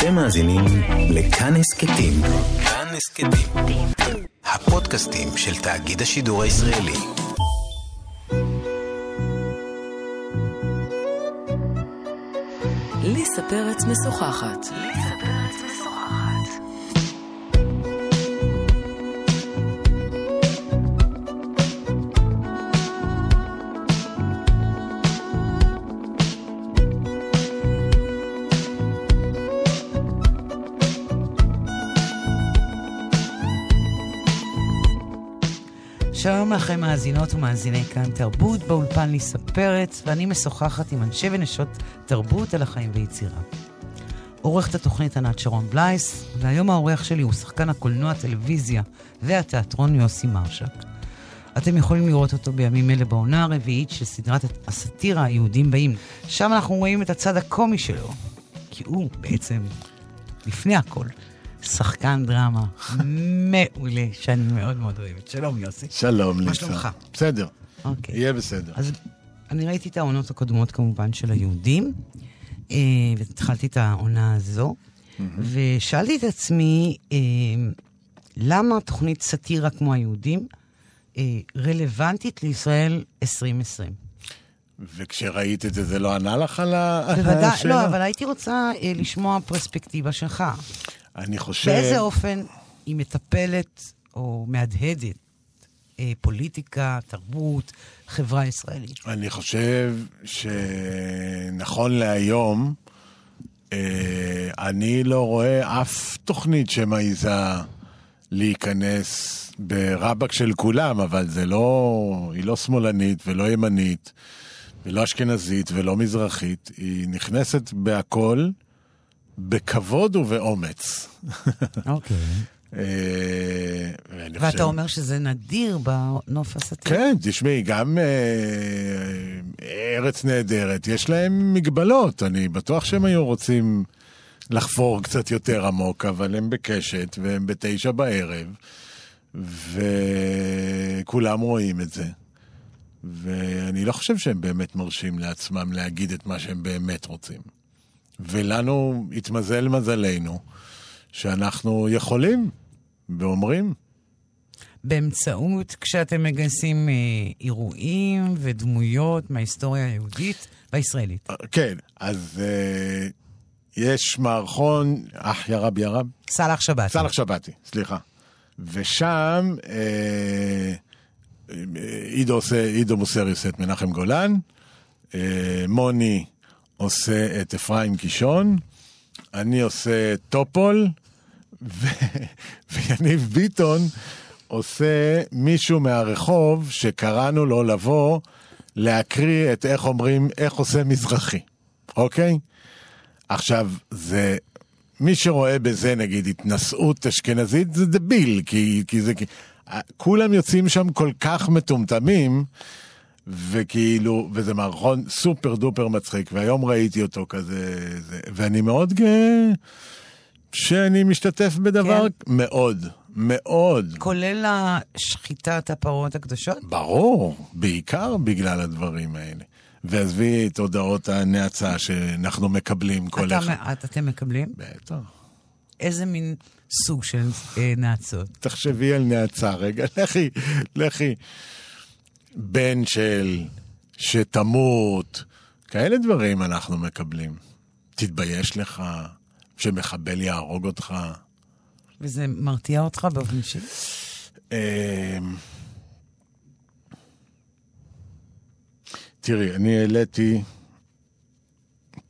אתם מאזינים לכאן הסכתים. כאן הסכתים. הפודקאסטים של תאגיד השידור הישראלי. ליסה פרץ משוחחת. שלום לכם מאזינות ומאזיני כאן תרבות, באולפן ליסה פרץ, ואני משוחחת עם אנשי ונשות תרבות על החיים ויצירה. עורכת התוכנית ענת שרון בלייס, והיום העורך שלי הוא שחקן הקולנוע, הטלוויזיה והתיאטרון יוסי מרשק. אתם יכולים לראות אותו בימים אלה בעונה הרביעית של סדרת הסאטירה היהודים באים. שם אנחנו רואים את הצד הקומי שלו, כי הוא בעצם, לפני הכל, שחקן דרמה מעולה, שאני מאוד מאוד אוהבת. שלום, יוסי. שלום, ליסה. מה שלומך? בסדר, אוקיי. יהיה בסדר. אז אני ראיתי את העונות הקודמות כמובן של היהודים, אה, והתחלתי את העונה הזו, ושאלתי את עצמי, אה, למה תוכנית סאטירה כמו היהודים אה, רלוונטית לישראל 2020? וכשראית את זה, זה לא ענה לך על ה- בוודאי, השאלה? לא, אבל הייתי רוצה לשמוע פרספקטיבה שלך. אני חושב... באיזה אופן היא מטפלת או מהדהדת אה, פוליטיקה, תרבות, חברה ישראלית? אני חושב שנכון להיום, אה, אני לא רואה אף תוכנית שמעיזה להיכנס ברבק של כולם, אבל זה לא... היא לא שמאלנית ולא ימנית, ולא אשכנזית ולא מזרחית. היא נכנסת בהכל בכבוד ובאומץ. אוקיי. אה, ואתה אומר שזה נדיר בנוף הסאטירי? כן, תשמעי, גם אה, ארץ נהדרת, יש להם מגבלות. אני בטוח שהם היו רוצים לחפור קצת יותר עמוק, אבל הם בקשת והם בתשע בערב, וכולם רואים את זה. ואני לא חושב שהם באמת מרשים לעצמם להגיד את מה שהם באמת רוצים. ולנו התמזל מזלנו שאנחנו יכולים ואומרים. באמצעות, כשאתם מגייסים אה, אירועים ודמויות מההיסטוריה היהודית והישראלית. כן, אז אה, יש מערכון, אח יא רב יא רב, סאלח שבת. סאלח שבתי, סליחה. ושם אה, אה, עידו, עושה, עידו מוסרי עושה את מנחם גולן, אה, מוני עושה את אפרים קישון, אני עושה טופול, ו... ויניב ביטון עושה מישהו מהרחוב שקראנו לו לבוא להקריא את איך אומרים, איך עושה מזרחי, אוקיי? עכשיו, זה... מי שרואה בזה, נגיד, התנשאות אשכנזית, זה דביל, כי, כי זה... כי... כולם יוצאים שם כל כך מטומטמים, וכאילו, וזה מערכון סופר דופר מצחיק, והיום ראיתי אותו כזה, זה, ואני מאוד גאה שאני משתתף בדבר כן. מאוד, מאוד. כולל השחיטת הפרות הקדושות? ברור, בעיקר בגלל הדברים האלה. ועזבי את הודעות הנאצה שאנחנו מקבלים כל אתה, אחד. את- אתם מקבלים? בטח. איזה מין סוג של אה, נאצות? תחשבי על נאצה רגע, לכי, לכי. בן של שתמות, כאלה דברים אנחנו מקבלים. תתבייש לך שמחבל יהרוג אותך. וזה מרתיע אותך באופן אישי? אמ, תראי, אני העליתי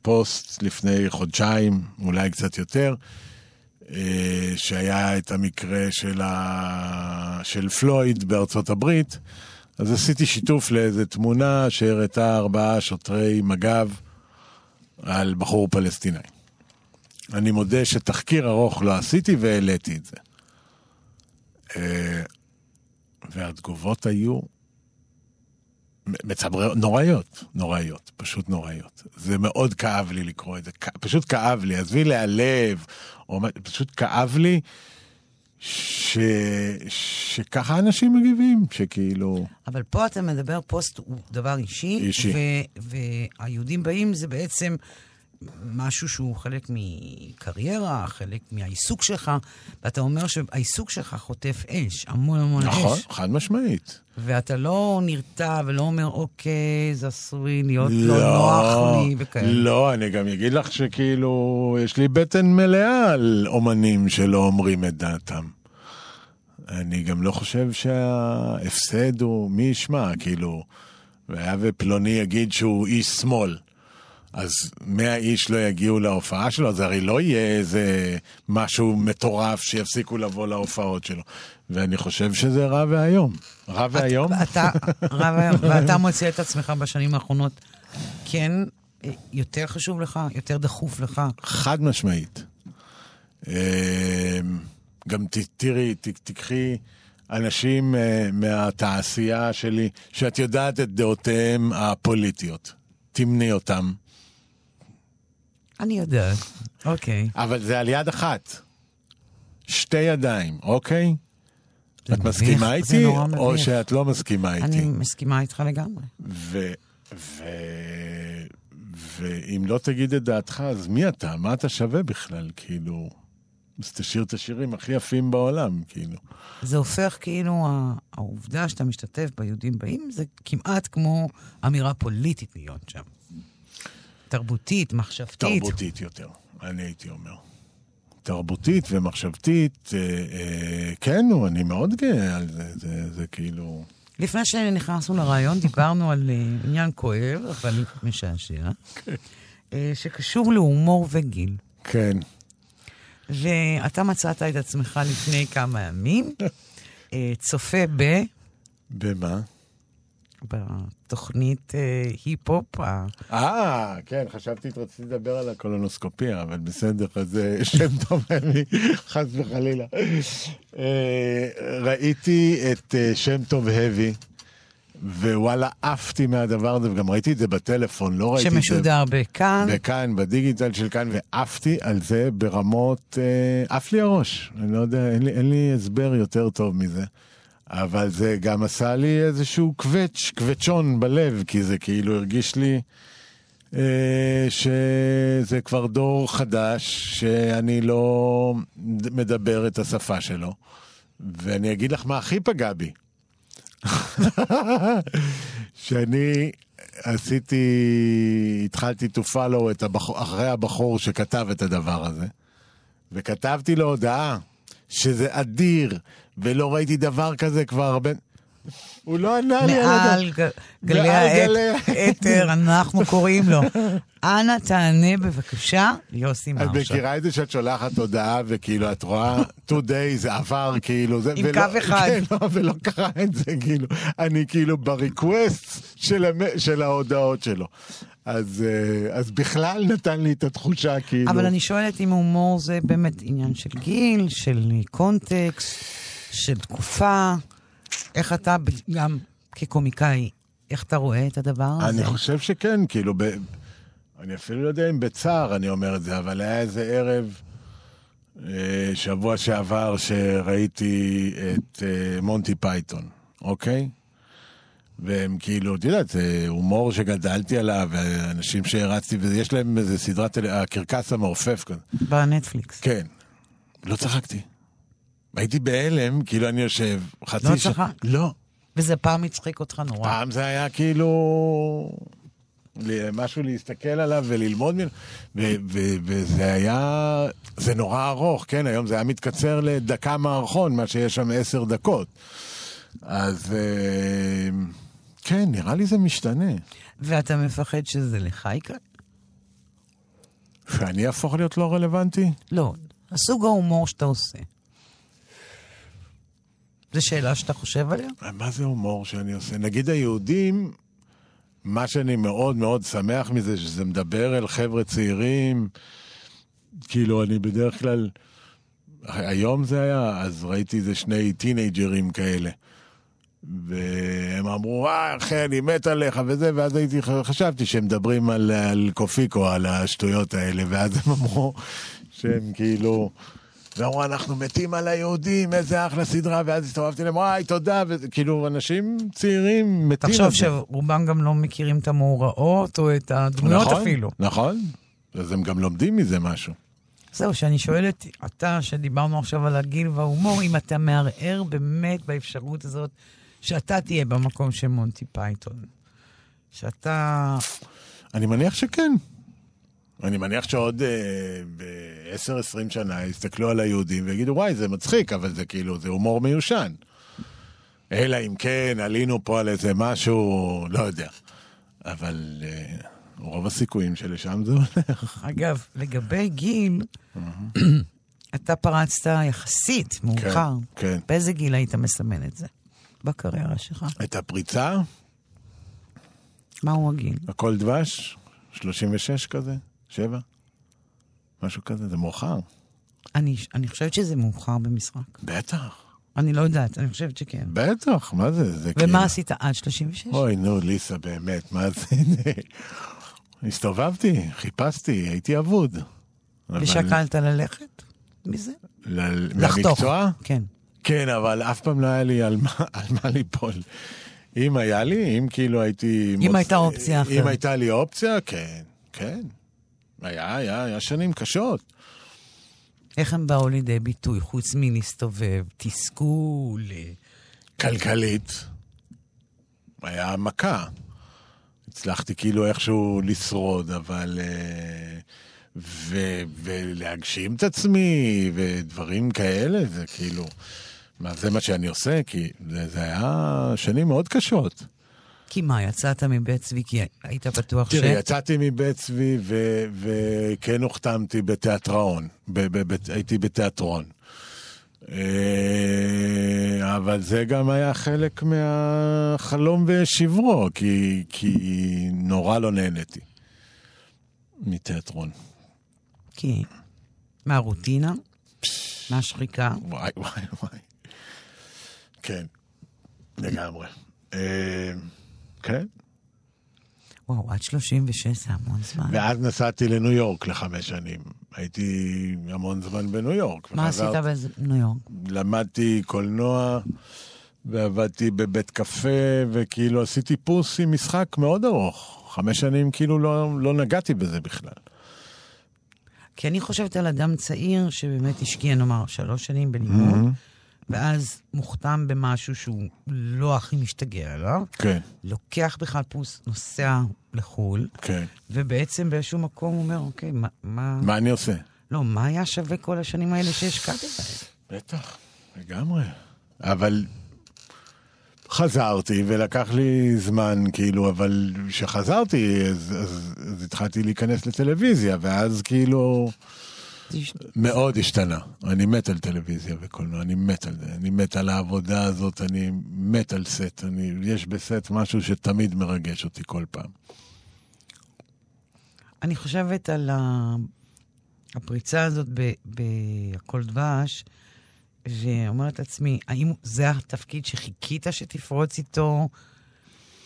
פוסט לפני חודשיים, אולי קצת יותר, אה, שהיה את המקרה של, ה... של פלויד בארצות הברית, אז עשיתי שיתוף לאיזה תמונה שהראתה ארבעה שוטרי מג"ב על בחור פלסטיני. אני מודה שתחקיר ארוך לא עשיתי והעליתי את זה. אה, והתגובות היו מצברי, נוראיות, נוראיות, פשוט נוראיות. זה מאוד כאב לי לקרוא את זה, פשוט כאב לי, עזבי להיעלב, או פשוט כאב לי ש... שככה אנשים מגיבים, שכאילו... אבל פה אתה מדבר, פוסט הוא דבר אישי, אישי. ו- והיהודים באים זה בעצם משהו שהוא חלק מקריירה, חלק מהעיסוק שלך, ואתה אומר שהעיסוק שלך חוטף אש, המון המון נכון, אש. חד משמעית. ואתה לא נרתע ולא אומר, אוקיי, זה עשוי להיות לא, נוח לי וכאלה. לא, אני גם אגיד לך שכאילו, יש לי בטן מלאה על אומנים שלא אומרים את דעתם. אני גם לא חושב שההפסד הוא, מי ישמע, כאילו, והיה ופלוני יגיד שהוא איש שמאל. אז מאה איש לא יגיעו להופעה שלו, זה הרי לא יהיה איזה משהו מטורף שיפסיקו לבוא להופעות שלו. ואני חושב שזה רע ואיום. רע ואיום? אתה, רע ואיום, ואתה מוצא את עצמך בשנים האחרונות, כן, יותר חשוב לך, יותר דחוף לך. חד משמעית. אה, גם תראי, תקחי אנשים אה, מהתעשייה שלי, שאת יודעת את דעותיהם הפוליטיות. תמני אותם. אני יודעת, אוקיי. אבל זה על יד אחת. שתי ידיים, אוקיי? את מביך, מסכימה איתי, או מביך. שאת לא מסכימה איתי? אני מסכימה איתך לגמרי. ו... ו... ואם לא תגיד את דעתך, אז מי אתה? מה אתה שווה בכלל? כאילו... אז תשאיר את השירים הכי יפים בעולם, כאילו. זה הופך כאילו, העובדה שאתה משתתף ביהודים באים, זה כמעט כמו אמירה פוליטית להיות שם. תרבותית, מחשבתית. תרבותית יותר, אני הייתי אומר. תרבותית ומחשבתית, אה, אה, כן, נו, אני מאוד גאה על זה, זה, זה כאילו... לפני שנכנסנו לרעיון, דיברנו על אה, עניין כואב, אבל משעשע, אה, שקשור להומור וגיל. כן. ואתה מצאת את עצמך לפני כמה ימים, אה, צופה ב... במה? בתוכנית אה, היפ-הופ, אה, כן, חשבתי רציתי לדבר על הקולונוסקופיה, אבל בסדר, אז אה, שם טוב לי, חס וחלילה. אה, ראיתי את אה, שם טוב הבי, ווואלה, עפתי מהדבר הזה, וגם ראיתי את זה בטלפון, לא ראיתי את זה... שמשודר בכאן. בכאן, בדיגיטל של כאן, ועפתי על זה ברמות, אה, עף לי הראש. אני לא יודע, אין לי, אין לי הסבר יותר טוב מזה. אבל זה גם עשה לי איזשהו קווץ', קווצ'ון בלב, כי זה כאילו הרגיש לי אה, שזה כבר דור חדש, שאני לא מדבר את השפה שלו. ואני אגיד לך מה הכי פגע בי. שאני עשיתי, התחלתי to follow את הבחור, אחרי הבחור שכתב את הדבר הזה, וכתבתי לו הודעה שזה אדיר, ולא ראיתי דבר כזה כבר הרבה... הוא לא ענה לי על מעל גלי האתר, אנחנו קוראים לו. אנא תענה בבקשה ליוסי את מרשה. מכירה את זה שאת שולחת הודעה וכאילו את רואה today זה עבר כאילו זה עם ולא- קו אחד. כן, לא, ולא קרה את זה כאילו אני כאילו בריקווסט של, המ... של ההודעות שלו אז, אה, אז בכלל נתן לי את התחושה כאילו אבל אני שואלת אם הומור זה באמת עניין של גיל, של קונטקסט, של תקופה. איך אתה, גם כקומיקאי, איך אתה רואה את הדבר הזה? אני חושב שכן כאילו ב... אני אפילו לא יודע אם בצער אני אומר את זה אבל היה איזה ערב אה, שבוע שעבר שראיתי את אה, מונטי פייתון אוקיי? והם כאילו, את יודעת, זה הומור שגדלתי עליו, ואנשים שהרצתי, ויש להם איזה סדרת, הקרקס המעופף כזה. בנטפליקס. כן. לא צחקתי. הייתי בהלם, כאילו אני יושב, חצי לא שעה. צחקת? לא. וזה פעם הצחיק אותך נורא. פעם זה היה כאילו... משהו להסתכל עליו וללמוד ממנו, ו- ו- וזה היה, זה נורא ארוך, כן, היום זה היה מתקצר לדקה מערכון, מה שיש שם עשר דקות. אז אה, כן, נראה לי זה משתנה. ואתה מפחד שזה לך יקרה? שאני אהפוך להיות לא רלוונטי? לא, הסוג ההומור שאתה עושה. זו שאלה שאתה חושב עליה? מה זה הומור שאני עושה? נגיד היהודים, מה שאני מאוד מאוד שמח מזה, שזה מדבר אל חבר'ה צעירים, כאילו, אני בדרך כלל, היום זה היה, אז ראיתי איזה שני טינג'רים כאלה. והם אמרו, אה, אחי, אני מת עליך וזה, ואז הייתי, חשבתי שהם מדברים על, על קופיקו, על השטויות האלה, ואז הם אמרו שהם כאילו, ואמרו, אנחנו מתים על היהודים, איזה אחלה סדרה, ואז הסתובבתי להם, וואי, תודה, וכאילו, אנשים צעירים מתים על תחשוב זה. שרובם גם לא מכירים את המאורעות או את הדמויות נכון, אפילו. נכון, אז הם גם לומדים מזה משהו. זהו, שאני שואלת, אתה, שדיברנו עכשיו על הגיל וההומור, אם אתה מערער באמת באפשרות הזאת שאתה תהיה במקום של מונטי פייתון. שאתה... אני מניח שכן. אני מניח שעוד אה, ב-10-20 שנה יסתכלו על היהודים ויגידו, וואי, זה מצחיק, אבל זה כאילו, זה הומור מיושן. אלא אם כן, עלינו פה על איזה משהו, לא יודע. אבל אה, רוב הסיכויים שלשם זה הולך. אגב, לגבי גיל, אתה פרצת יחסית מאוחר. כן. באיזה גיל היית מסמן את זה? בקריירה שלך. את הפריצה, מהו הגיל? הכל דבש, 36 כזה, 7, משהו כזה, זה מאוחר. אני, אני חושבת שזה מאוחר במשחק. בטח, אני לא יודעת, אני חושבת שכן. בטח, מה זה, זה כאילו... ומה עשית עד 36? אוי, נו, ליסה, באמת, מה זה? הסתובבתי, חיפשתי, הייתי אבוד. אבל- ושקלת ללכת מזה? ל- לחתוך. מהמקצוע? כן. כן, אבל אף פעם לא היה לי על מה, על מה ליפול. אם היה לי, אם כאילו הייתי... אם הייתה אופציה אחרת. אם הייתה לי אופציה, כן, כן. היה, היה, היה שנים קשות. איך הם באו לידי ביטוי, חוץ מלהסתובב? תסכול? אה, כלכלית, היה מכה. הצלחתי כאילו איכשהו לשרוד, אבל... אה, ו, ולהגשים את עצמי, ודברים כאלה, זה כאילו... מה, זה מה שאני עושה? כי זה, זה היה שנים מאוד קשות. כי מה, יצאת מבית צבי כי היית בטוח ש... תראי, יצאתי מבית צבי ו- וכן הוחתמתי בתיאטרון, ב- ב- ב- הייתי בתיאטרון. אה, אבל זה גם היה חלק מהחלום ושברו, כי, כי נורא לא נהניתי מתיאטרון. כי... מהרוטינה? מהשחיקה? וואי, וואי, וואי. כן, לגמרי. כן. וואו, עד 36 זה המון זמן. ואז נסעתי לניו יורק לחמש שנים. הייתי המון זמן בניו יורק. מה עשית בניו יורק? למדתי קולנוע, ועבדתי בבית קפה, וכאילו עשיתי פוס עם משחק מאוד ארוך. חמש שנים כאילו לא, לא נגעתי בזה בכלל. כי אני חושבת על אדם צעיר שבאמת השקיע, נאמר, שלוש שנים בלימוד, ואז מוכתם במשהו שהוא לא הכי משתגע עליו, כן, לוקח בכלל פוס, נוסע לחו"ל, כן. ובעצם באיזשהו מקום הוא אומר, אוקיי, מה... מה... מה אני עושה? לא, מה היה שווה כל השנים האלה שהשקעתי בהם? בטח, לגמרי. אבל חזרתי, ולקח לי זמן, כאילו, אבל כשחזרתי, אז, אז, אז התחלתי להיכנס לטלוויזיה, ואז כאילו... מאוד השתנה. אני מת על טלוויזיה וקולנוע, אני מת על זה. אני מת על העבודה הזאת, אני מת על סט. אני, יש בסט משהו שתמיד מרגש אותי כל פעם. אני חושבת על ה... הפריצה הזאת בהכל דבש, ואומרת לעצמי, האם זה התפקיד שחיכית שתפרוץ איתו?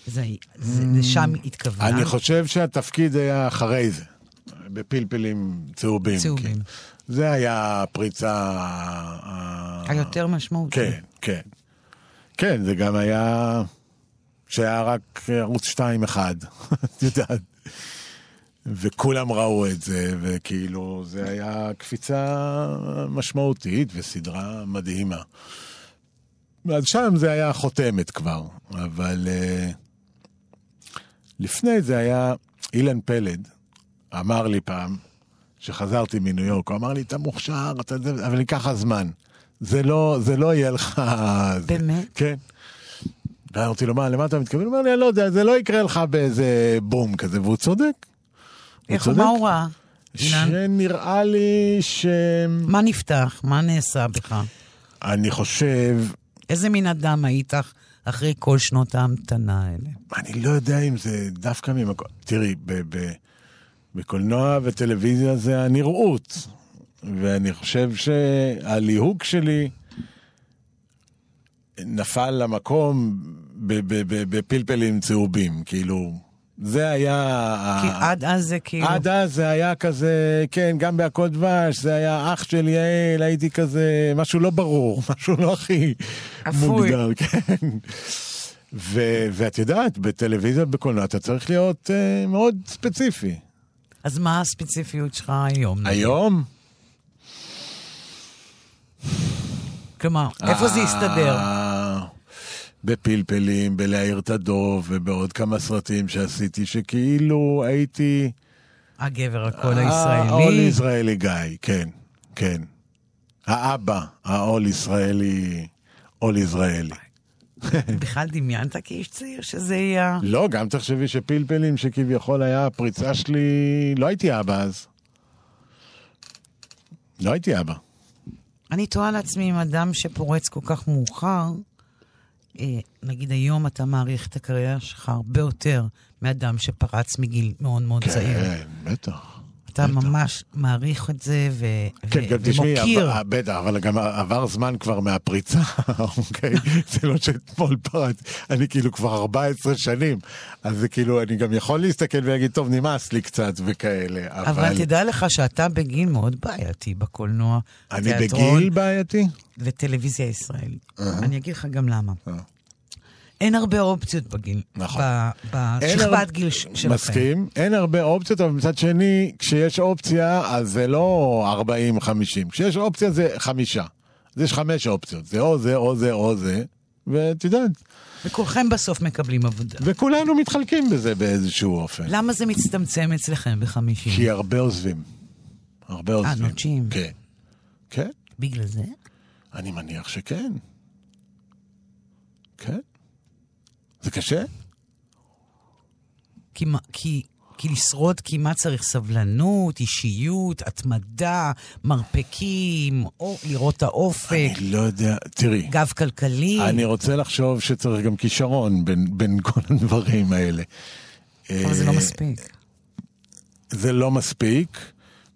זה, זה, זה שם התכוונת? אני חושב שהתפקיד היה אחרי זה, בפלפלים צהובים. צהובים. כן. זה היה הפריצה... ה- היותר משמעותי. כן, כן. כן, זה גם היה... שהיה רק ערוץ 2 אחד, את יודעת. וכולם ראו את זה, וכאילו, זה היה קפיצה משמעותית וסדרה מדהימה. אז שם זה היה חותמת כבר, אבל uh, לפני זה היה אילן פלד, אמר לי פעם, שחזרתי מניו יורק, הוא אמר לי, אתה מוכשר, אתה זה, אבל ייקח לך זמן. זה לא, זה לא יהיה לך... זה." באמת? כן. ואמרתי לו, מה, למה אתה מתכוון? הוא אומר לי, אני לא יודע, זה לא יקרה לך באיזה בום כזה, והוא צודק. איך. מה הוא ראה? שנראה לי ש... מה נפתח? מה נעשה בך? אני חושב, איזה מין אדם היית אחרי כל שנות ההמתנה האלה? אני לא יודע אם זה דווקא ממקום... תראי, ב- ב- בקולנוע וטלוויזיה זה הנראות. ואני חושב שהליהוק שלי נפל למקום בפלפלים צהובים, כאילו, זה היה... כי ה- עד אז זה כאילו... עד אז זה היה כזה, כן, גם בהכל דבש, זה היה אח של יעל, הייתי כזה, משהו לא ברור, משהו לא הכי. מוגדר, כן. ו- ואת יודעת, בטלוויזיה ובקולנוע אתה צריך להיות uh, מאוד ספציפי. אז מה הספציפיות שלך היום? היום? כלומר, איפה זה יסתדר? אה, בפלפלים, בלהעיר את הדוב, ובעוד כמה סרטים שעשיתי, שכאילו הייתי... הגבר הקול אה, הישראלי. ישראלי גיא, כן, כן. האבא, ה-all ישראלי, all ישראלי. בכלל דמיינת כאיש צעיר שזה יהיה... לא, גם תחשבי שפלפלים, שכביכול היה הפריצה שלי, לא הייתי אבא אז. לא הייתי אבא. אני תוהה לעצמי אם אדם שפורץ כל כך מאוחר, אה, נגיד היום אתה מעריך את הקריירה שלך הרבה יותר מאדם שפרץ מגיל מאוד מאוד צעיר. כן, בטח. אתה. ממש מעריך את זה ו- כן, ו- גם תשמעי, ומוקיר. עבר- בטח, אבל גם עבר זמן כבר מהפריצה, אוקיי? זה לא שאתמול פרץ, אני כאילו כבר 14 שנים, אז זה כאילו, אני גם יכול להסתכל ולהגיד, טוב, נמאס לי קצת וכאלה, אבל... אבל תדע לך שאתה בגיל מאוד בעייתי בקולנוע, אני בגיל בעייתי? וטלוויזיה ישראלית. אני אגיד לך גם למה. אה. אין הרבה אופציות בגיל, נכון. בשכבת הר- גיל שלכם. מסכים, אין הרבה אופציות, אבל מצד שני, כשיש אופציה, אז זה לא 40-50. כשיש אופציה זה חמישה. אז יש חמש אופציות, זה או זה, או זה, או זה, ואת יודעת, וכולכם בסוף מקבלים עבודה. וכולנו מתחלקים בזה באיזשהו אופן. למה זה מצטמצם אצלכם בחמישים? כי הרבה עוזבים. הרבה עוזבים. נוטשים. כן. כן, בגלל זה? אני מניח שכן. כן. זה קשה? כי, מה- כי, כי לשרוד כמעט צריך סבלנות, אישיות, התמדה, מרפקים, או לראות את האופק, אני לא יודע, תראי. גב כלכלי. אני רוצה לחשוב שצריך גם כישרון בין, בין כל הדברים האלה. אבל זה לא אה, מספיק. זה לא מספיק.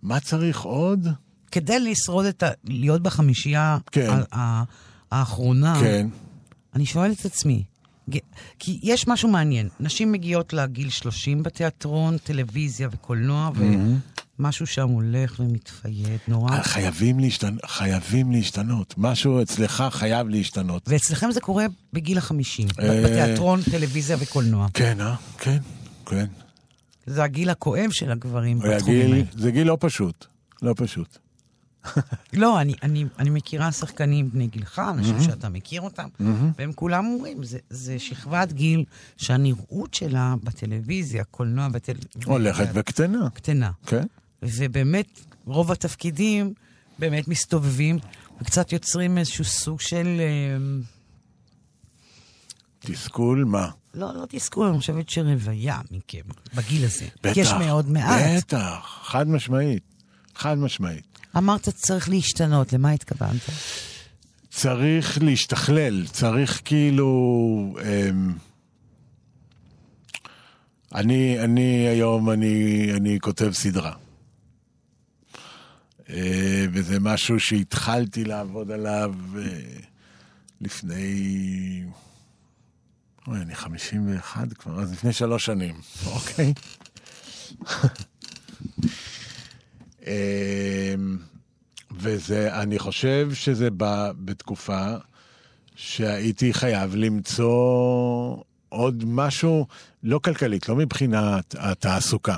מה צריך עוד? כדי לשרוד את ה... להיות בחמישייה כן. ה- ה- האחרונה, כן. אני שואלת את עצמי, כי יש משהו מעניין. נשים מגיעות לגיל 30 בתיאטרון, טלוויזיה וקולנוע, ומשהו שם הולך ומתפייד נורא. חייבים, להשתנ... חייבים להשתנות. משהו אצלך חייב להשתנות. ואצלכם זה קורה בגיל החמישים, אה. בתיאטרון, טלוויזיה וקולנוע. כן, אה? כן, כן. זה הגיל הכואב של הגברים בתחומים האלה. זה גיל לא פשוט. לא פשוט. לא, אני, אני, אני מכירה שחקנים בני גילך, אנשים שאתה מכיר אותם, והם כולם אומרים, זה, זה שכבת גיל שהנראות שלה בטלוויזיה, קולנוע בטלוויזיה, הולכת וקטנה. קטנה. כן. ובאמת, רוב התפקידים באמת מסתובבים וקצת יוצרים איזשהו סוג של... אה, תסכול, מה? לא, לא תסכול, אני חושבת שרוויה מכם, בגיל הזה. בטח. יש מאוד מעט. בטח, חד משמעית. חד משמעית. אמרת צריך להשתנות, למה התכוונת? צריך להשתכלל, צריך כאילו... אמ, אני, אני היום, אני, אני כותב סדרה. אה, וזה משהו שהתחלתי לעבוד עליו אה, לפני... אוי, אני 51 כבר, אז לפני שלוש שנים, אוקיי? אמ, וזה, אני חושב שזה בא בתקופה שהייתי חייב למצוא עוד משהו, לא כלכלית, לא מבחינת התעסוקה,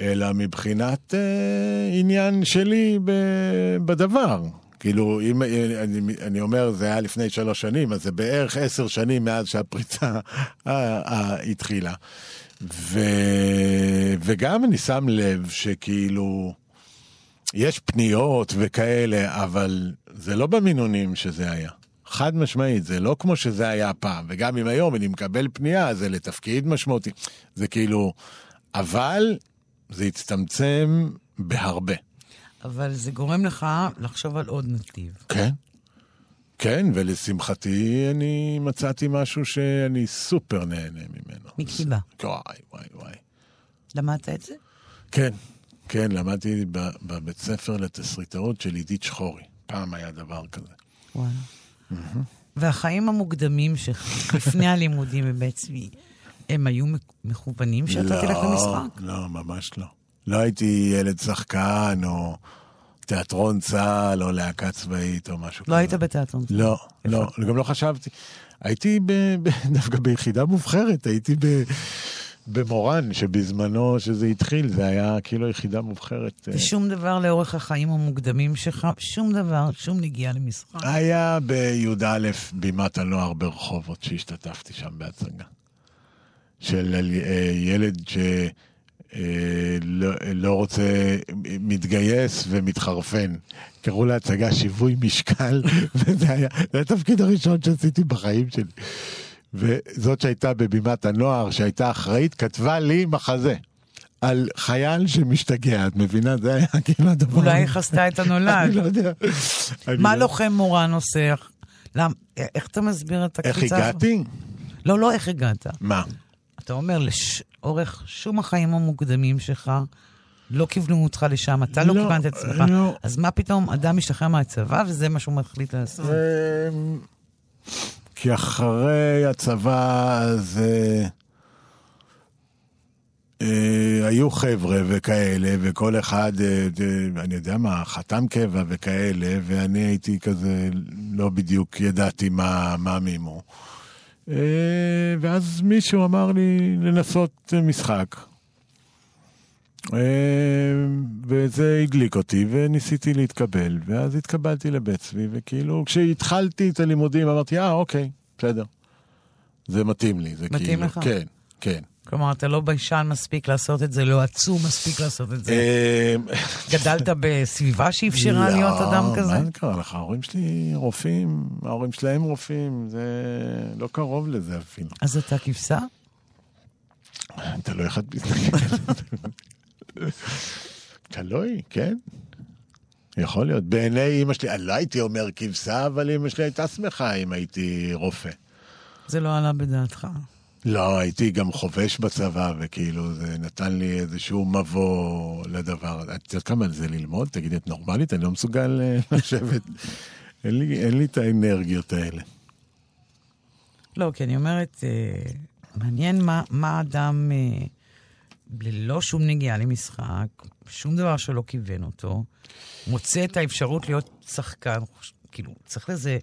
אלא מבחינת אה, עניין שלי ב, בדבר. כאילו, אם אני, אני אומר, זה היה לפני שלוש שנים, אז זה בערך עשר שנים מאז שהפריצה התחילה. ו, וגם אני שם לב שכאילו, יש פניות וכאלה, אבל זה לא במינונים שזה היה. חד משמעית, זה לא כמו שזה היה פעם. וגם אם היום אני מקבל פנייה, זה לתפקיד משמעותי. זה כאילו, אבל זה הצטמצם בהרבה. אבל זה גורם לך לחשוב על עוד נתיב. כן. כן, ולשמחתי אני מצאתי משהו שאני סופר נהנה ממנו. מכתיבה. וואי, וואי, וואי. למדת את זה? כן, כן, למדתי ב- בבית ספר לתסריטאות של עידית שחורי. פעם היה דבר כזה. וואלה. והחיים המוקדמים שלך, לפני הלימודים בבית צבי, הם היו מכוונים שאתה תלך למשחק? לא, ממש לא. לא הייתי ילד שחקן, או תיאטרון צה"ל, או להקה צבאית, או משהו כזה. לא היית בתיאטרון. לא, לא, גם לא חשבתי. הייתי ב, ב, דווקא ביחידה מובחרת, הייתי ב, במורן, שבזמנו שזה התחיל, זה היה כאילו יחידה מובחרת. אה, ושום דבר לאורך החיים המוקדמים שלך, שום דבר, שום נגיעה למשחק. היה בי"א בימת הנוער ברחובות, שהשתתפתי שם בהצגה. של אה, ילד שלא לא רוצה, מתגייס ומתחרפן. קראו להצגה שיווי משקל, וזה היה, זה התפקיד הראשון שעשיתי בחיים שלי. וזאת שהייתה בבימת הנוער, שהייתה אחראית, כתבה לי מחזה. על חייל שמשתגע, את מבינה? זה היה כאילו הדבר... אולי היא חסתה את הנולד. אני לא יודע. מה לא- לוחם מורן עושה? למ- איך אתה מסביר את איך הקפיצה? הזאת? הגעתי? לא, לא איך הגעת. מה? אתה אומר, לאורך שום החיים המוקדמים שלך, לא כיוונו אותך לשם, אתה לא לא, כיוונת את עצמך. לא. אז מה פתאום אדם משתחרר מהצבא וזה מה שהוא מחליט לעשות? כי אחרי הצבא אז אה, אה, היו חבר'ה וכאלה, וכל אחד, אה, אה, אני יודע מה, חתם קבע וכאלה, ואני הייתי כזה, לא בדיוק ידעתי מה, מה מימו. אה, ואז מישהו אמר לי לנסות משחק. אה, וזה הדליק אותי, וניסיתי להתקבל, ואז התקבלתי לבית צבי, וכאילו, כשהתחלתי את הלימודים אמרתי, אה, אוקיי, בסדר. זה מתאים לי, זה מתאים כאילו... לך? כן, כן. כלומר, אתה לא ביישן מספיק לעשות את זה, לא עצום מספיק לעשות את זה. אה, גדלת בסביבה שאפשרה להיות אדם כזה? לא, מה קרה לך? ההורים שלי רופאים, ההורים שלהם רופאים, זה לא קרוב לזה אפילו. אז אתה כבשה? תלוי איך את מסתכלת. תלוי, כן. יכול להיות. בעיני אימא שלי, אני לא הייתי אומר כבשה, אבל אימא שלי הייתה שמחה אם הייתי רופא. זה לא עלה בדעתך. לא, הייתי גם חובש בצבא, וכאילו זה נתן לי איזשהו מבוא לדבר. את יודעת כמה זה ללמוד? תגידי, את נורמלית? אני לא מסוגל אה, לשבת. אין לי, אין לי את האנרגיות האלה. לא, כי אני אומרת, אה, מעניין מה, מה אדם אה, ללא שום נגיעה למשחק, שום דבר שלא כיוון אותו, מוצא את האפשרות להיות שחקן, כאילו, צריך לזה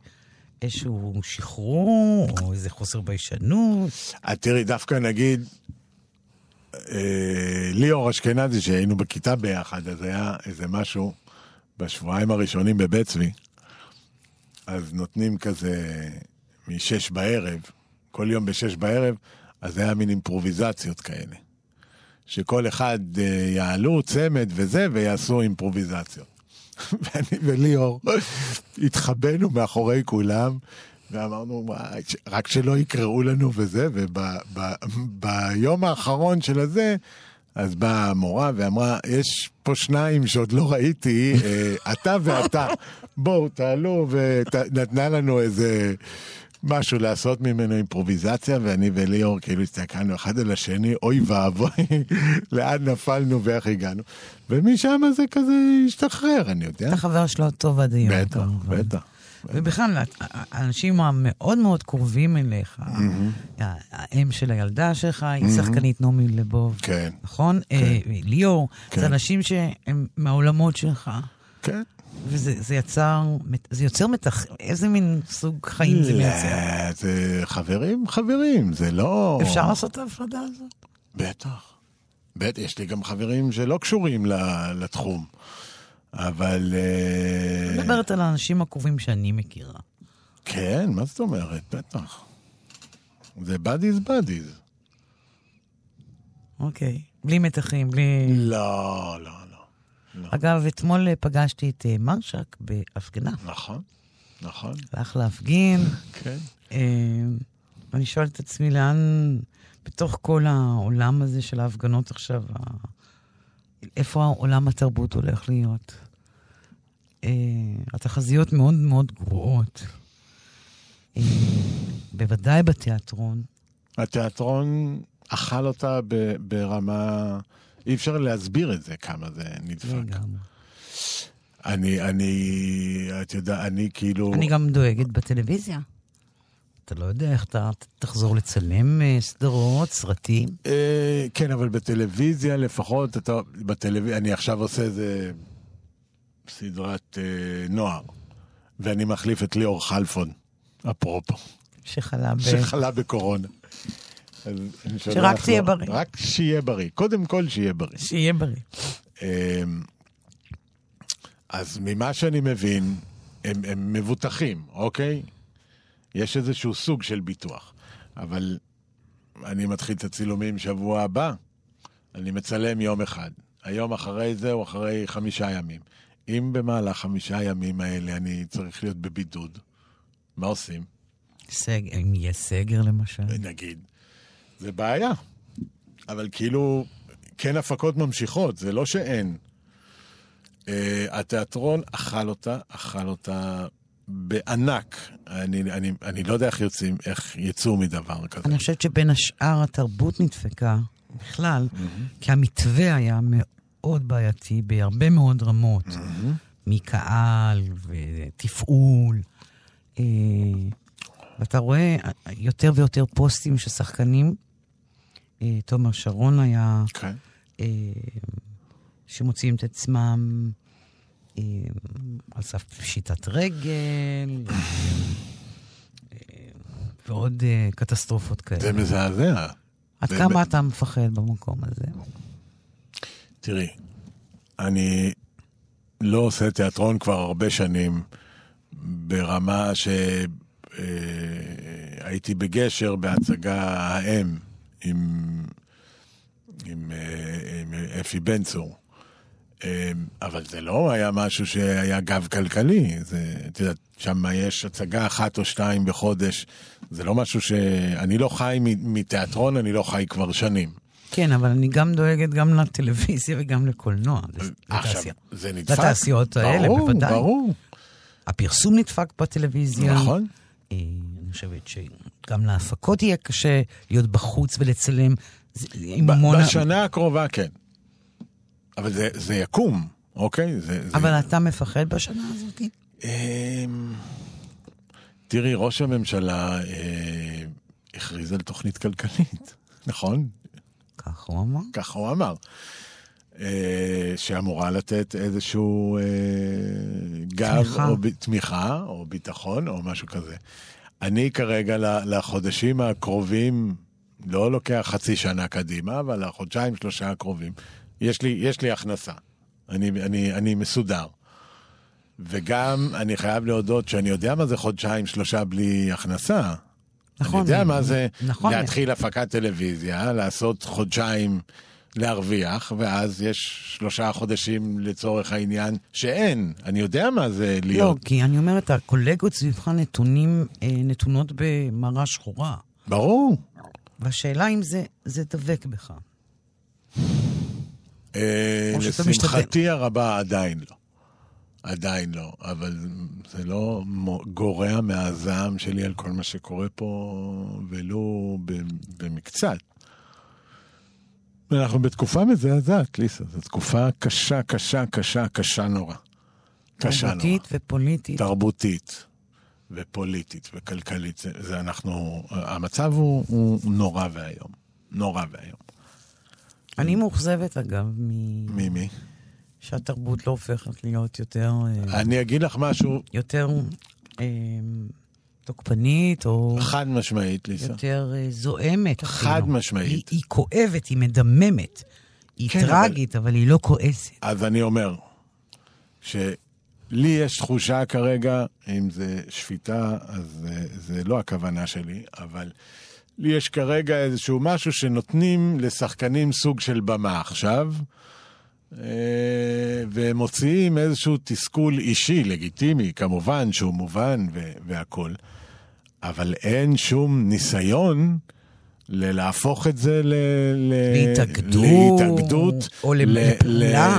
איזשהו שחרור, או איזה חוסר ביישנות. את תראי, דווקא נגיד, אה, ליאור אשכנזי, שהיינו בכיתה ביחד, אז היה איזה משהו בשבועיים הראשונים בבית צבי, אז נותנים כזה משש בערב, כל יום בשש בערב, אז היה מין אימפרוביזציות כאלה. שכל אחד אה, יעלו צמד וזה, ויעשו אימפרוביזציות. ואני וליאור התחבאנו מאחורי כולם, ואמרנו, "וואי, ש- רק שלא יקראו לנו וזה, וביום האחרון של הזה, אז באה המורה ואמרה, יש פה שניים שעוד לא ראיתי, אה, אתה ואתה, בואו תעלו, ונתנה לנו איזה משהו לעשות ממנו אימפרוביזציה, ואני וליאור כאילו הסתכלנו אחד על השני, אוי ואבוי, לאן נפלנו ואיך הגענו. ומשם זה כזה השתחרר, אני יודע. אתה חבר שלו הטוב עד היום. בטח, כמובן. בטח. ובכלל, האנשים המאוד מאוד קרובים אליך, האם של הילדה שלך היא שחקנית נעמי לבוב, כן, נכון? אה, ליאור, כן. זה אנשים שהם מהעולמות שלך, כן. וזה זה יצר, זה יוצר מתח... איזה מין סוג חיים זה מייצר? לא, זה חברים, חברים, זה לא... אפשר לעשות את ההפרדה הזאת? בטח. בטח, יש לי גם חברים שלא קשורים לתחום. אבל... אה, אני מדברת על האנשים הקרובים שאני מכירה. כן, מה זאת אומרת? בטח. זה buddies buddies. אוקיי. בלי מתחים, בלי... לא, לא, לא. אגב, אתמול פגשתי את אה, מרשק בהפגנה. נכון, נכון, הלך להפגין, כן. אה, ואני שואלת את עצמי לאן, בתוך כל העולם הזה של ההפגנות עכשיו, איפה עולם התרבות הולך להיות? אה, התחזיות מאוד מאוד גרועות. בוודאי בתיאטרון. התיאטרון אכל אותה ברמה... אי אפשר להסביר את זה, כמה זה נדפק. אני, אני, את יודעת, אני כאילו... אני גם דואגת בטלוויזיה. אתה לא יודע איך אתה תחזור לצלם אה, סדרות, סרטים. אה, כן, אבל בטלוויזיה לפחות, אתה, בטלוויזיה, אני עכשיו עושה איזה סדרת אה, נוער, ואני מחליף את ליאור חלפון, אפרופו, שחלה ב... שחלה בקורונה. שרק לו- תהיה בריא. רק שיהיה בריא. קודם כל שיהיה בריא. שיהיה בריא. אמ, אז ממה שאני מבין, הם, הם מבוטחים, אוקיי? יש איזשהו סוג של ביטוח. אבל אני מתחיל את הצילומים שבוע הבא, אני מצלם יום אחד. היום אחרי זה הוא אחרי חמישה ימים. אם במהלך חמישה ימים האלה אני צריך להיות בבידוד, מה עושים? סגר, אם יהיה סגר למשל. נגיד. זה בעיה. אבל כאילו, כן הפקות ממשיכות, זה לא שאין. Uh, התיאטרון אכל אותה, אכל אותה בענק. אני, אני, אני לא יודע איך יוצאים, איך יצאו מדבר כזה. אני חושבת שבין השאר התרבות נדפקה בכלל, כי המתווה היה מאוד בעייתי בהרבה מאוד רמות, מקהל ותפעול. אה, ואתה רואה יותר ויותר פוסטים של שחקנים. אה, תומר שרון היה, כן. אה, שמוציאים את עצמם אה, על סף פשיטת רגל, אה, ועוד אה, קטסטרופות כאלה. זה מזעזע. עד זה כמה ב- אתה מפחד במקום הזה? תראי, אני לא עושה תיאטרון כבר הרבה שנים ברמה שהייתי בגשר בהצגה האם עם, עם, אה, עם אפי בן צור. אה, אבל זה לא היה משהו שהיה גב כלכלי. זה, את יודעת, שם יש הצגה אחת או שתיים בחודש. זה לא משהו ש... אני לא חי מתיאטרון, אני לא חי כבר שנים. כן, אבל אני גם דואגת גם לטלוויזיה וגם לקולנוע. עכשיו, לתעשייה. זה נדפק. לתעשיות האלה, ברור, בוודאי. ברור, הפרסום נדפק בטלוויזיה. נכון. אה, אני חושבת שגם להפקות יהיה קשה להיות בחוץ ולצלם. המון- בשנה הקרובה כן. אבל זה, זה יקום, אוקיי? זה, זה... אבל אתה מפחד בשנה הזאת? אמ, תראי, ראש הממשלה אה, הכריז על תוכנית כלכלית, נכון? כך הוא אמר. ככה הוא אמר. אה, שאמורה לתת איזשהו אה, גב תמיכה. או ב, תמיכה או ביטחון או משהו כזה. אני כרגע לחודשים הקרובים, לא לוקח חצי שנה קדימה, אבל לחודשיים, שלושה הקרובים, יש לי, יש לי הכנסה. אני, אני, אני מסודר. וגם אני חייב להודות שאני יודע מה זה חודשיים, שלושה בלי הכנסה. נכון. אני יודע מה זה נכון. להתחיל הפקת טלוויזיה, לעשות חודשיים להרוויח, ואז יש שלושה חודשים לצורך העניין שאין. אני יודע מה זה לא, להיות. כי אני אומרת, הקולגות סביבך נתונים, אה, נתונות במראה שחורה. ברור. והשאלה אם זה, זה דבק בך. אה, לשמחתי הרבה עדיין לא. עדיין לא, אבל זה לא גורע מהזעם שלי על כל מה שקורה פה, ולו במקצת. אנחנו בתקופה מזעזעת, ליסה. זו תקופה קשה, קשה, קשה, קשה נורא. קשה נורא. תרבותית ופוליטית. תרבותית ופוליטית וכלכלית. זה, זה אנחנו, המצב הוא, הוא נורא ואיום. נורא ואיום. אני מאוכזבת, אגב, מ... מימי? שהתרבות לא הופכת להיות יותר, אה, אני אגיד לך משהו יותר אה, תוקפנית, או חד משמעית, ליסה. יותר אה, זועמת. חד אפילו. משמעית. היא, היא כואבת, היא מדממת. היא כן, טרגית, אבל... היא לא כועסת. אז אני אומר, שלי יש תחושה כרגע, אם זה שפיטה, אז זה, זה לא הכוונה שלי, אבל לי יש כרגע איזשהו משהו שנותנים לשחקנים סוג של במה עכשיו, אה, והם מוציאים איזשהו תסכול אישי, לגיטימי, כמובן, שהוא מובן והכול, אבל אין שום ניסיון להפוך את זה ל... להתאגדות, להתאגדות, או לפעולה.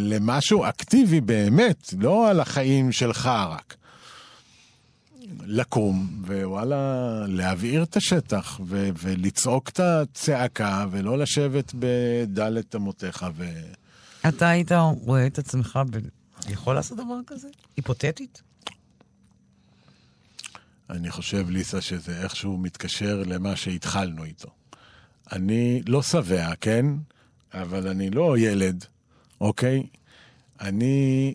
למשהו אקטיבי באמת, לא על החיים שלך רק. לקום, ווואלה, להבעיר את השטח, ו- ולצעוק את הצעקה, ולא לשבת בדלת אמותיך. ו... אתה היית רואה את עצמך ב... יכול לעשות דבר כזה? היפותטית? אני חושב, ליסה, שזה איכשהו מתקשר למה שהתחלנו איתו. אני לא שבע, כן? אבל אני לא ילד, אוקיי? אני,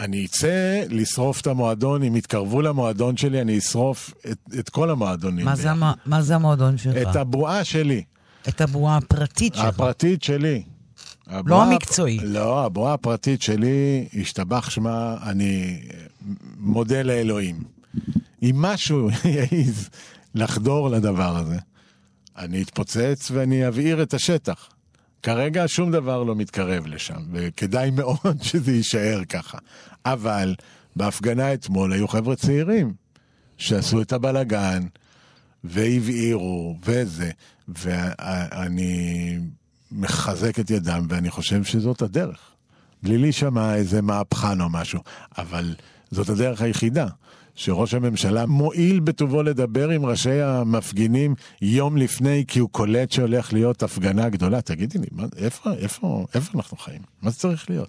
אני אצא לשרוף את המועדון, אם יתקרבו למועדון שלי, אני אשרוף את, את כל המועדונים. מה זה, המ... מה זה המועדון שלך? את הבועה שלי. את הבועה הפרטית שלך. הפרטית שלי. לא המקצועי. לא, הבועה הפרטית שלי, השתבח שמה, אני מודה לאלוהים. אם משהו יעז לחדור לדבר הזה, אני אתפוצץ ואני אבעיר את השטח. כרגע שום דבר לא מתקרב לשם, וכדאי מאוד שזה יישאר ככה. אבל בהפגנה אתמול היו חבר'ה צעירים שעשו את הבלגן והבעירו וזה, ואני מחזק את ידם ואני חושב שזאת הדרך. בלי להישמע איזה מהפכן או משהו, אבל זאת הדרך היחידה. שראש הממשלה מועיל בטובו לדבר עם ראשי המפגינים יום לפני, כי הוא קולט שהולך להיות הפגנה גדולה. תגידי לי, מה, איפה, איפה, איפה אנחנו חיים? מה זה צריך להיות?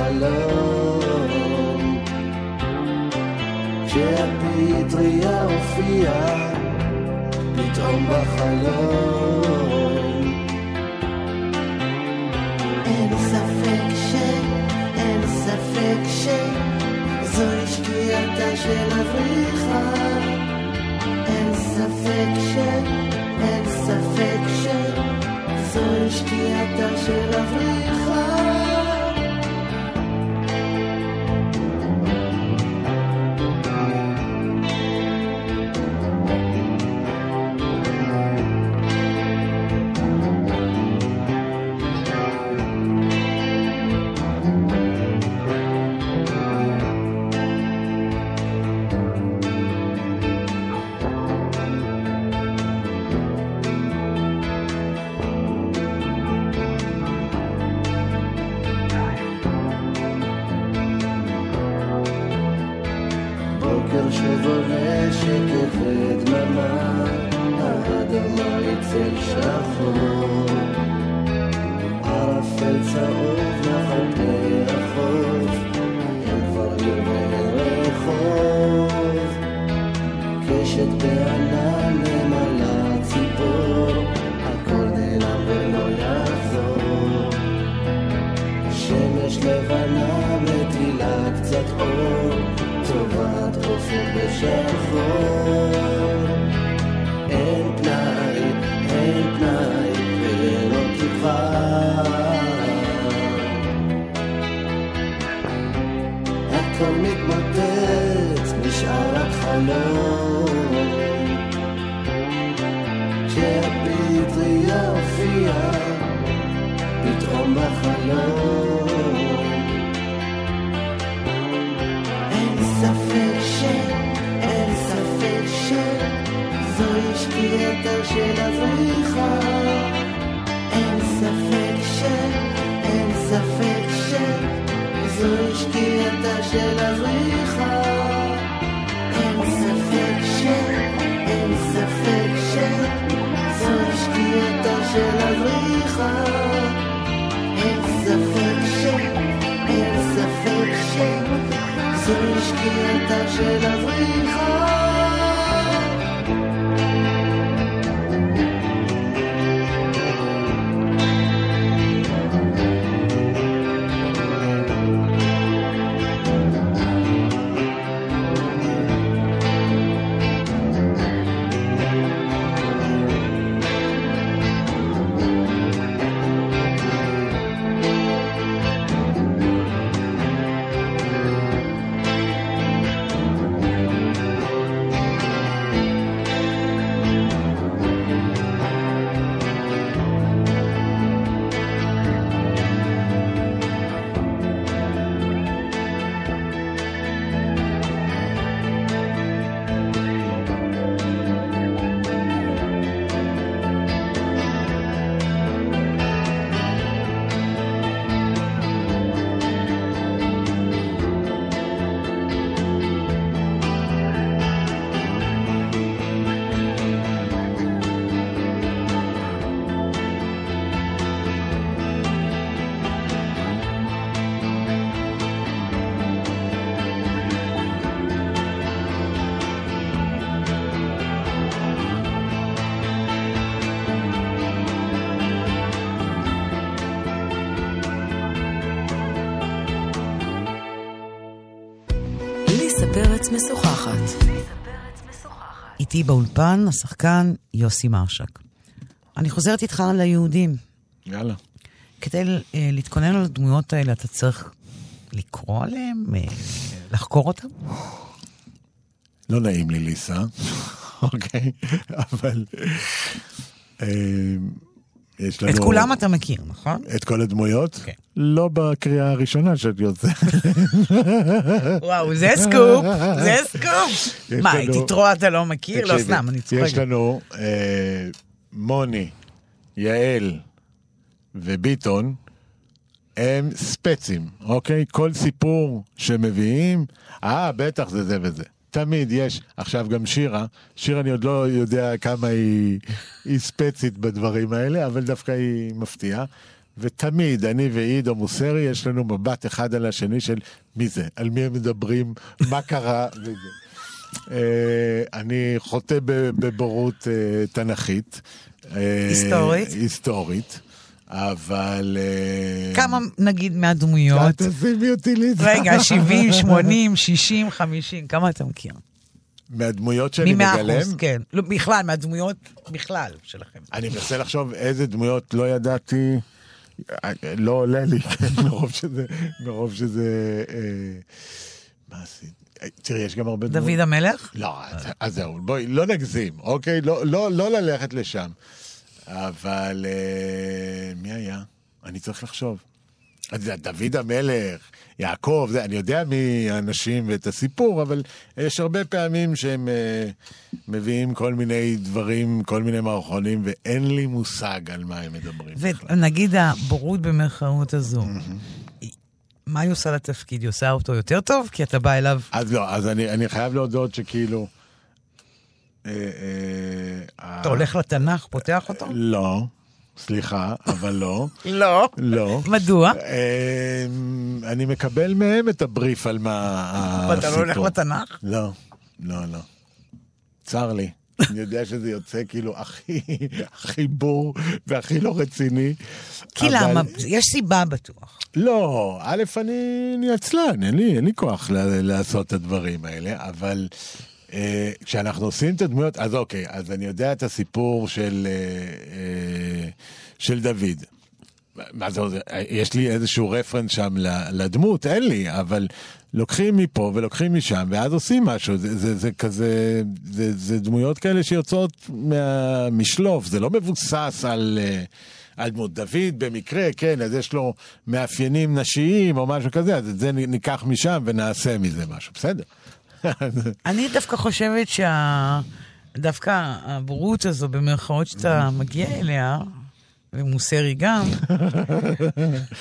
חלום. כשהפטריה הופיעה, פתאום בחלום. זוהי שקיעתה של אביך. אין ספק ש... אין ספק ש... זוהי שקיעתה של אביך. בקטע של אבריחה פרץ משוחחת. איתי באולפן השחקן יוסי מרשק. אני חוזרת איתך ליהודים. יאללה. כדי אה, להתכונן על הדמויות האלה, אתה צריך לקרוא עליהם, אה, לחקור אותם? לא נעים לי, ליסה, אוקיי? אבל אה, יש לנו... את כולם אתה מכיר, נכון? את כל הדמויות? כן. לא בקריאה הראשונה שאני עושה. וואו, זה סקופ, זה סקופ. יש מה, לנו- את יתרו אתה לא מכיר? לא, סתם, אני יש צוחקת. לנו אה, מוני, יעל וביטון, הם ספצים, אוקיי? כל סיפור שמביאים, אה, בטח זה זה וזה. תמיד יש, עכשיו גם שירה, שירה אני עוד לא יודע כמה היא, היא ספצית בדברים האלה, אבל דווקא היא מפתיעה. ותמיד, אני ועידו מוסרי, יש לנו מבט אחד על השני של מי זה, על מי הם מדברים, מה קרה וזה. אה, אני חוטא בבורות אה, תנכית. אה, היסטורית? היסטורית, אבל... אה, כמה, נגיד, מהדמויות? אל תשימי אותי ליזה. רגע, 70, 80, 60, 50, כמה אתה מכיר? מהדמויות שאני ממאה מגלם, אחוז, כן. לא, בכלל, מהדמויות בכלל שלכם. אני מנסה לחשוב איזה דמויות לא ידעתי, לא עולה לי, כן, מרוב שזה, מרוב שזה... אה, מה עשית? תראי, יש גם הרבה דמויות. דוד המלך? לא, אז- אז זהו, בואי, לא נגזים, אוקיי? לא, לא, לא ללכת לשם. אבל אה, מי היה? אני צריך לחשוב. דוד המלך, יעקב, זה, אני יודע מי האנשים ואת הסיפור, אבל יש הרבה פעמים שהם אה, מביאים כל מיני דברים, כל מיני מערכונים, ואין לי מושג על מה הם מדברים. בכלל. ונגיד הבורות במרכאות הזו, מה היא עושה לתפקיד? היא עושה אותו יותר טוב? כי אתה בא אליו... אז לא, אז אני, אני חייב להודות שכאילו... אה, אה, אתה הולך לתנ"ך, פותח אותו? לא, סליחה, אבל לא. לא. לא. מדוע? אה, אני מקבל מהם את הבריף על מה הסיפור. ואתה לא הולך לתנ"ך? לא, לא, לא. צר לי. אני יודע שזה יוצא כאילו הכי, הכי בור והכי לא רציני. כי אבל- למה? יש סיבה בטוח. לא, א', אני, אני עצלן, אין לי, אין לי כוח ל- לעשות את הדברים האלה, אבל כשאנחנו עושים את הדמויות, אז אוקיי, אז אני יודע את הסיפור של, אה, אה, של דוד. מה זה, יש לי איזשהו רפרנס שם לדמות, אין לי, אבל לוקחים מפה ולוקחים משם, ואז עושים משהו, זה, זה, זה כזה, זה, זה דמויות כאלה שיוצאות מהמשלוף, זה לא מבוסס על... אה, על דמות. דוד במקרה, כן, אז יש לו מאפיינים נשיים או משהו כזה, אז את זה ניקח משם ונעשה מזה משהו, בסדר. אני דווקא חושבת שה... דווקא הבורות הזו, במרכאות שאתה מגיע אליה, ומוסרי גם,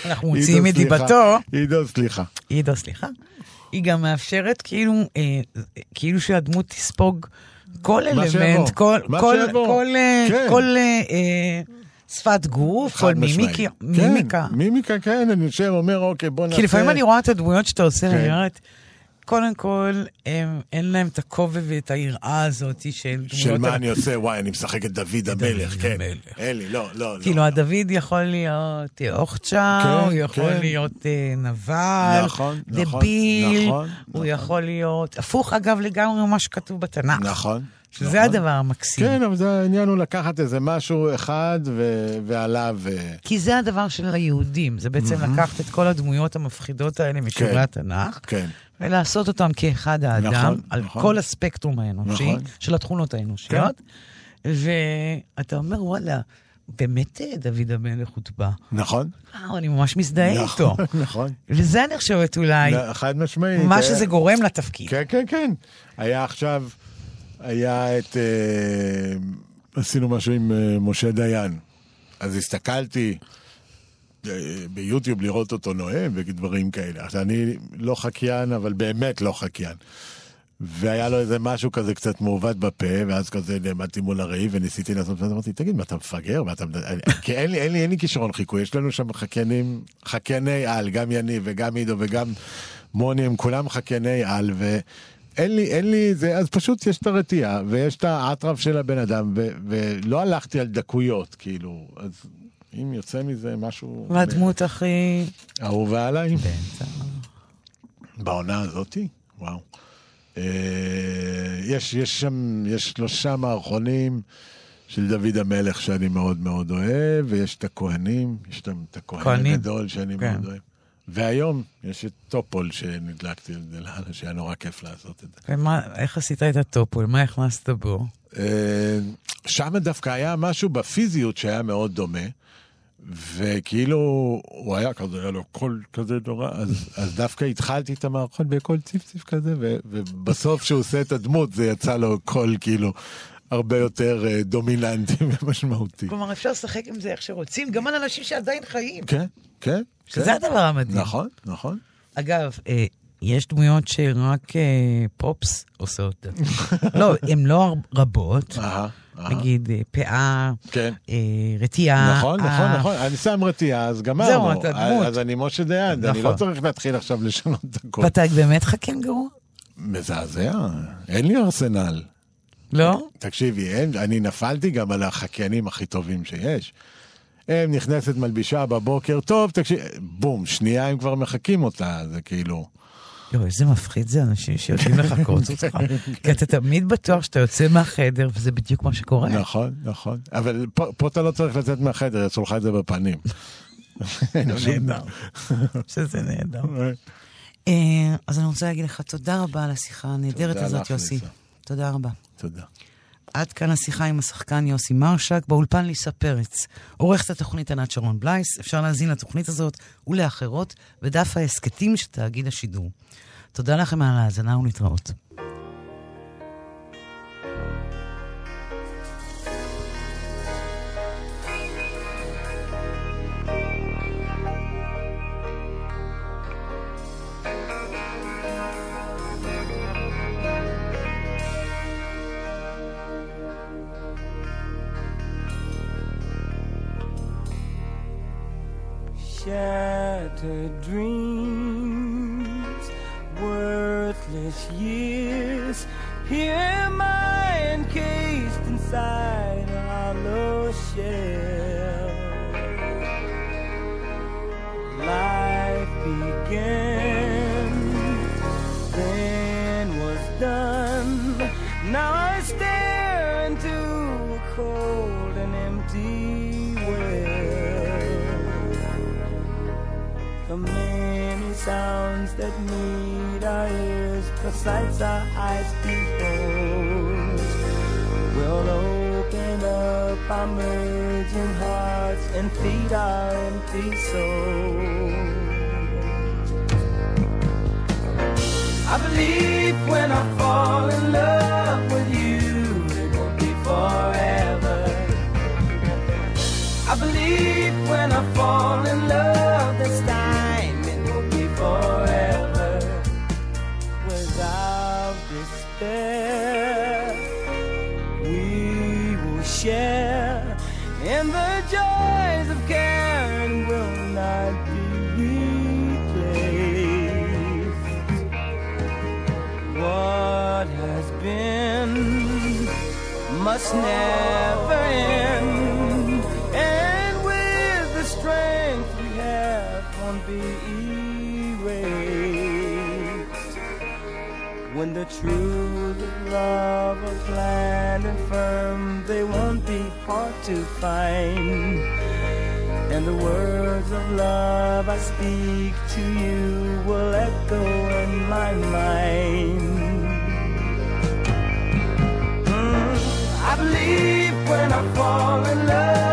אנחנו מוציאים את. דיבתו, עידו, סליחה. עידו, סליחה, היא גם מאפשרת כאילו, אה, כאילו שהדמות תספוג כל אלמנט, כל, כל. כל, אה, כן. כל אה, אה, שפת גוף, כל. מימיקה, כן, מימיקה. מימיקה, כן, אני יושב, אומר, אוקיי, בוא נעשה... כי לפעמים אני רואה את הדמויות שאתה עושה, כן. ואני אומרת, קודם כל, הם, אין להם את הכובע ואת היראה הזאת של. של מה ה- אני עושה? וואי, אני משחק את דוד המלך, כן. המלך. אין לי, לא, לא, לא. כאילו, הדוד יכול להיות אה, אוכצ'ה, כן, הוא יכול כן. להיות אה, נבל, נכון, נכון, דביל, נכון, הוא נכון. יכול להיות, הפוך אגב לגמרי ממה שכתוב בתנ"ך. נכון. שזה נכון. הדבר המקסים. כן, אבל זה העניין הוא לקחת איזה משהו אחד ו- ועליו... אה, כי זה הדבר של היהודים, זה בעצם לקחת את כל הדמויות המפחידות האלה משברי כן. התנ"ך, כן. ולעשות אותם כאחד האדם, נכון, על נכון. כל הספקטרום האנושי, נכון. של התכונות האנושיות, ואתה אומר, וואלה, באמת אה, דוד המלך הוטבע. נכון. וואו, אני ממש מזדהה איתו. נכון, נכון. וזה אני חושבת אולי, לא, חד משמעית. מה אה, שזה גורם לתפקיד. כן, כן, כן. היה עכשיו, היה את... אה, עשינו משהו עם אה, משה דיין. אז הסתכלתי אה, ביוטיוב לראות אותו נואם ודברים כאלה. עכשיו, אני לא חקיין, אבל באמת לא חקיין. והיה לו איזה משהו כזה קצת מעוות בפה, ואז כזה נעמדתי מול הראי וניסיתי לעשות, ואז אמרתי, תגיד, מה אתה מפגר? מה אתה... מד-" אני- כי אין לי, אין לי, אין לי כישרון חיקוי, יש לנו שם חקיינים, חקייני על, גם יניב וגם עידו וגם מוני, הם כולם חקייני על, ואין לי, אין לי זה, אז פשוט יש את הרתיעה, ויש את האטרף של הבן אדם, ו, ולא הלכתי על דקויות, כאילו, אז אם יוצא מזה משהו... והדמות הכי... אהובה עליי, באמצע. בעונה הזאתי, וואו. אה, יש, יש שם, יש שלושה מערכונים של דוד המלך שאני מאוד מאוד אוהב, ויש את הכהנים, יש את הכהן. הגדול שאני כן. מאוד אוהב. והיום יש את טופול שנדלקתי על זה שהיה נורא כיף לעשות את זה. ומה, איך עשית את הטופול? מה הכנסת בו? אה, שם דווקא היה משהו בפיזיות שהיה מאוד דומה, וכאילו הוא היה כזה, היה לו קול כזה נורא, אז, אז דווקא התחלתי את המערכון בקול ציפציף כזה, ובסוף שהוא עושה את הדמות זה יצא לו קול כאילו הרבה יותר אה, דומיננטי ומשמעותי. כלומר, אפשר לשחק עם זה איך שרוצים, גם על אנשים שעדיין חיים. כן, כן. שזה כן. הדבר המדהים. נכון, נכון. אגב, אה, יש דמויות שרק אה, פופס עושה אותן. לא, הן לא רבות. נגיד אה, פאה, כן. אה, רתיעה. נכון, נכון. נכון, אני שם רתיעה, אז גמרנו. זהו, אתה דמות. אז אני משה דיין, אני נכון. לא צריך להתחיל עכשיו לשנות את הכל. ואתה באמת חכם גרוע? מזעזע, אין לי ארסנל. לא? תקשיבי, אין, אני נפלתי גם על החקיינים הכי טובים שיש. הם נכנסת מלבישה בבוקר, טוב, תקשיב, בום, שנייה הם כבר מחקים אותה, זה כאילו... יואו, איזה מפחיד זה אנשים שיודעים לחקות אותך. כי אתה תמיד בטוח שאתה יוצא מהחדר, וזה בדיוק מה שקורה. נכון, נכון. אבל פה, פה אתה לא צריך לצאת מהחדר, יעשו לך את זה בפנים. שום- נהדר. שזה נהדר. אה, אז אני רוצה להגיד לך תודה רבה על השיחה הנהדרת הזאת, יוסי. תודה רבה. תודה. עד כאן השיחה עם השחקן יוסי מרשק, באולפן ליסה פרץ. עורכת התוכנית ענת שרון בלייס, אפשר להאזין לתוכנית הזאת ולאחרות בדף ההסכתים של תאגיד השידור. תודה לכם על ההאזנה ולהתראות. Shattered dreams, worthless years. Here am I encased inside a hollow shell. Sounds that meet our ears, the sights our eyes behold, will open up our merging hearts and feed our empty souls. I believe when I fall in love with you, it will be forever. I believe when I fall in love never end, and with the strength we have won't be erased. When the truth of love are planned and firm, they won't be hard to find. And the words of love I speak to you will echo in my mind. When I fall in love